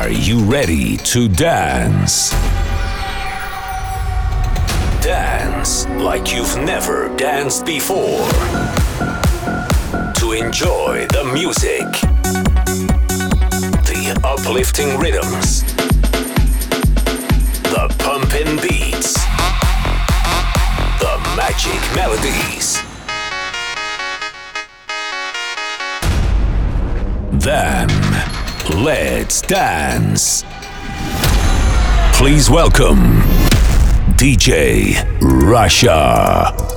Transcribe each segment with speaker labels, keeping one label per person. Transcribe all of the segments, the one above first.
Speaker 1: Are you ready to dance? Dance like you've never danced before. To enjoy the music, the uplifting rhythms, the pumping beats, the magic melodies. Then, let's dance. Please welcome DJ
Speaker 2: Rasja.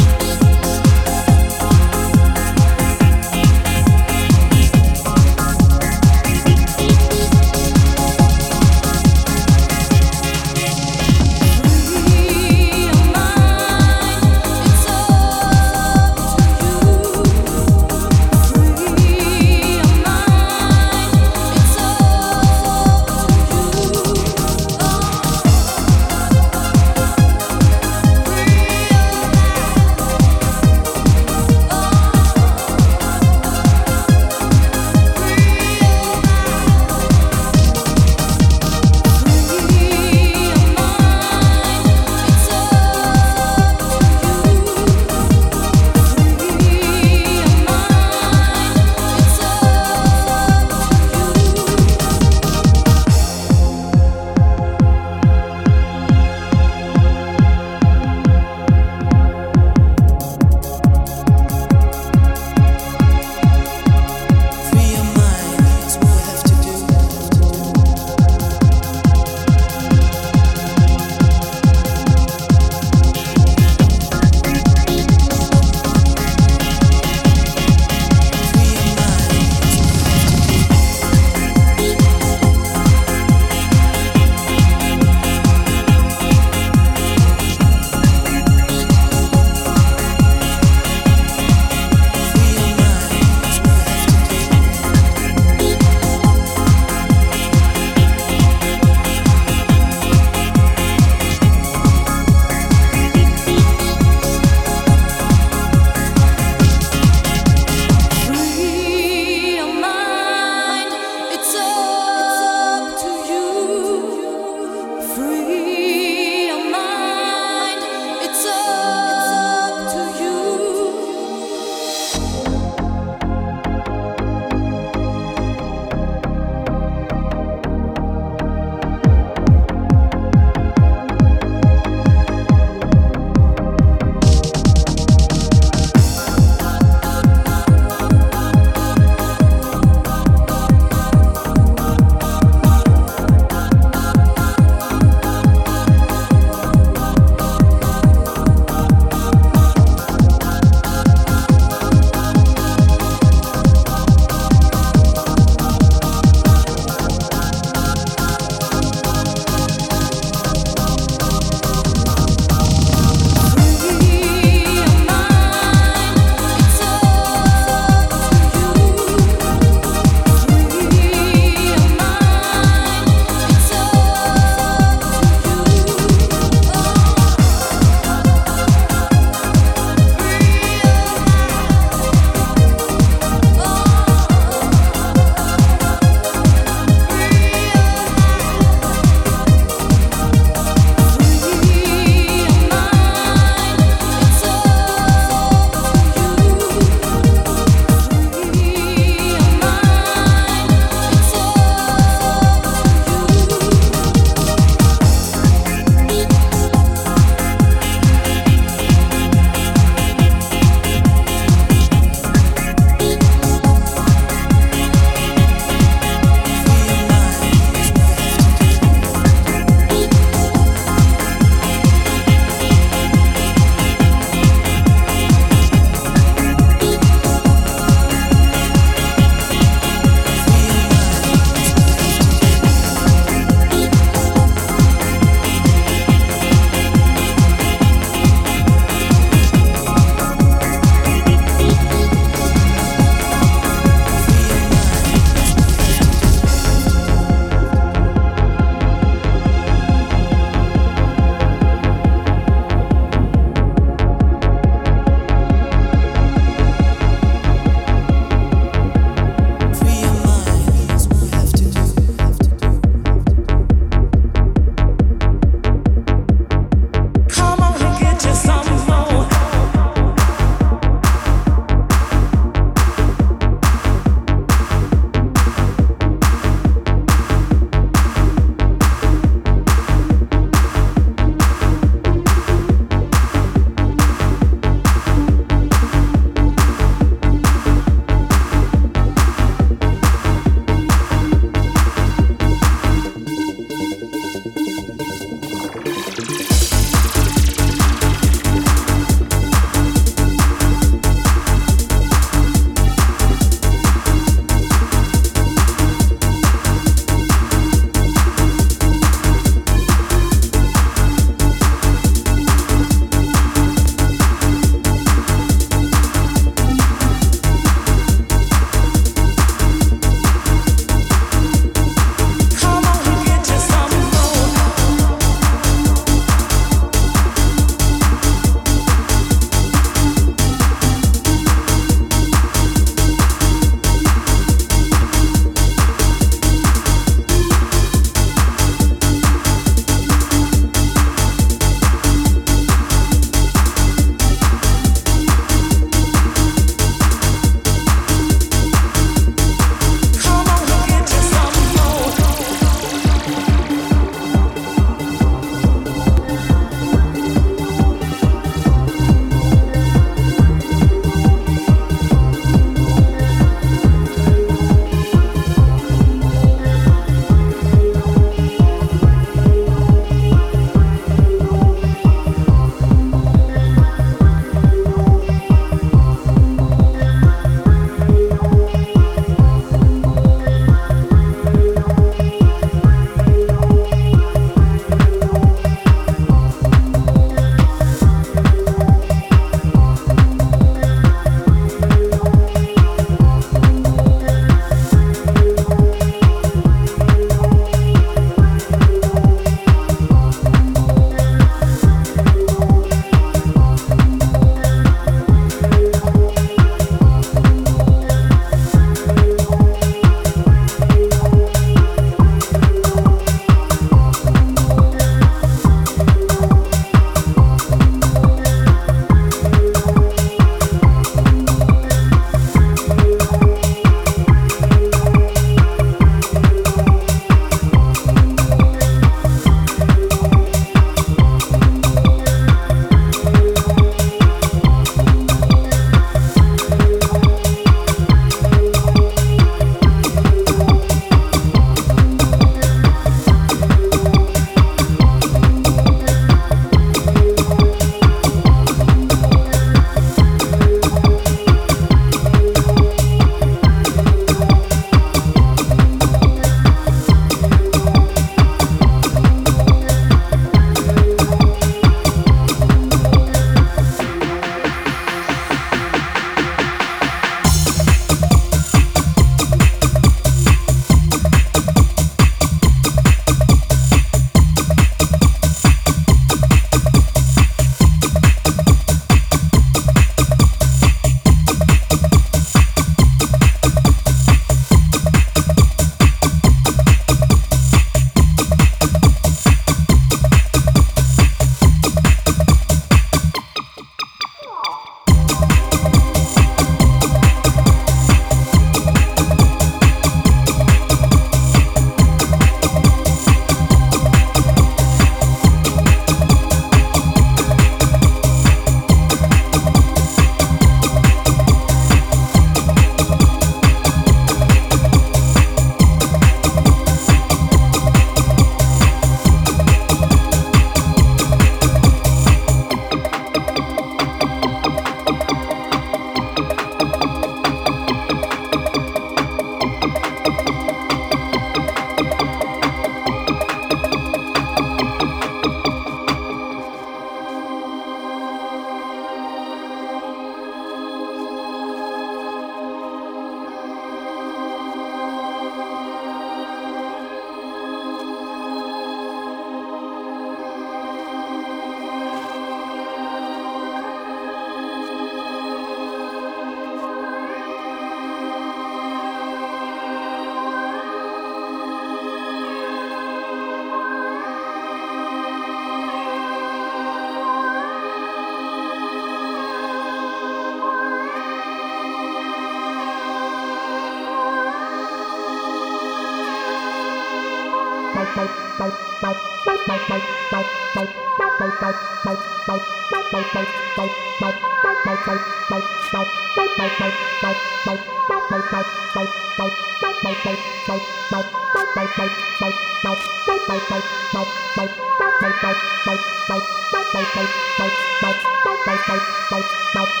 Speaker 2: Bye.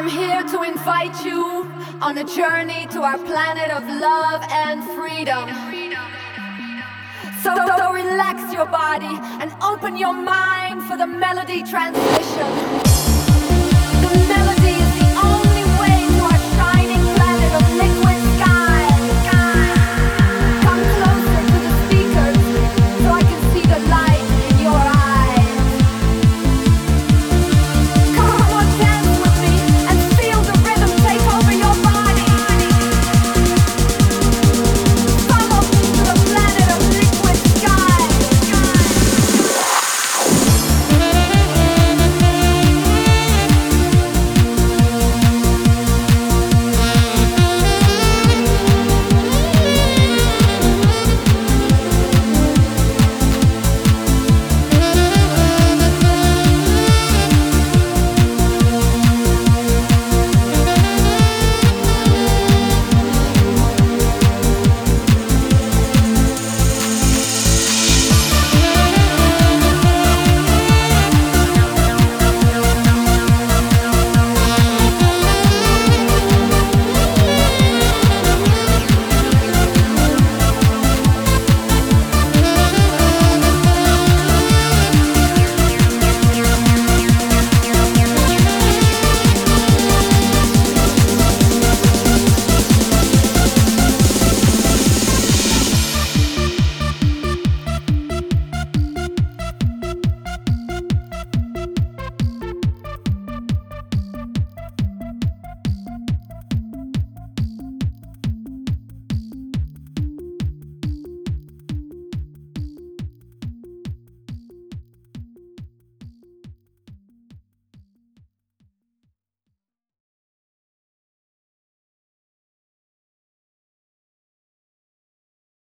Speaker 2: I'm here to invite you on a journey to our planet of love and freedom. So, so relax your body and open your mind for the melody transmission.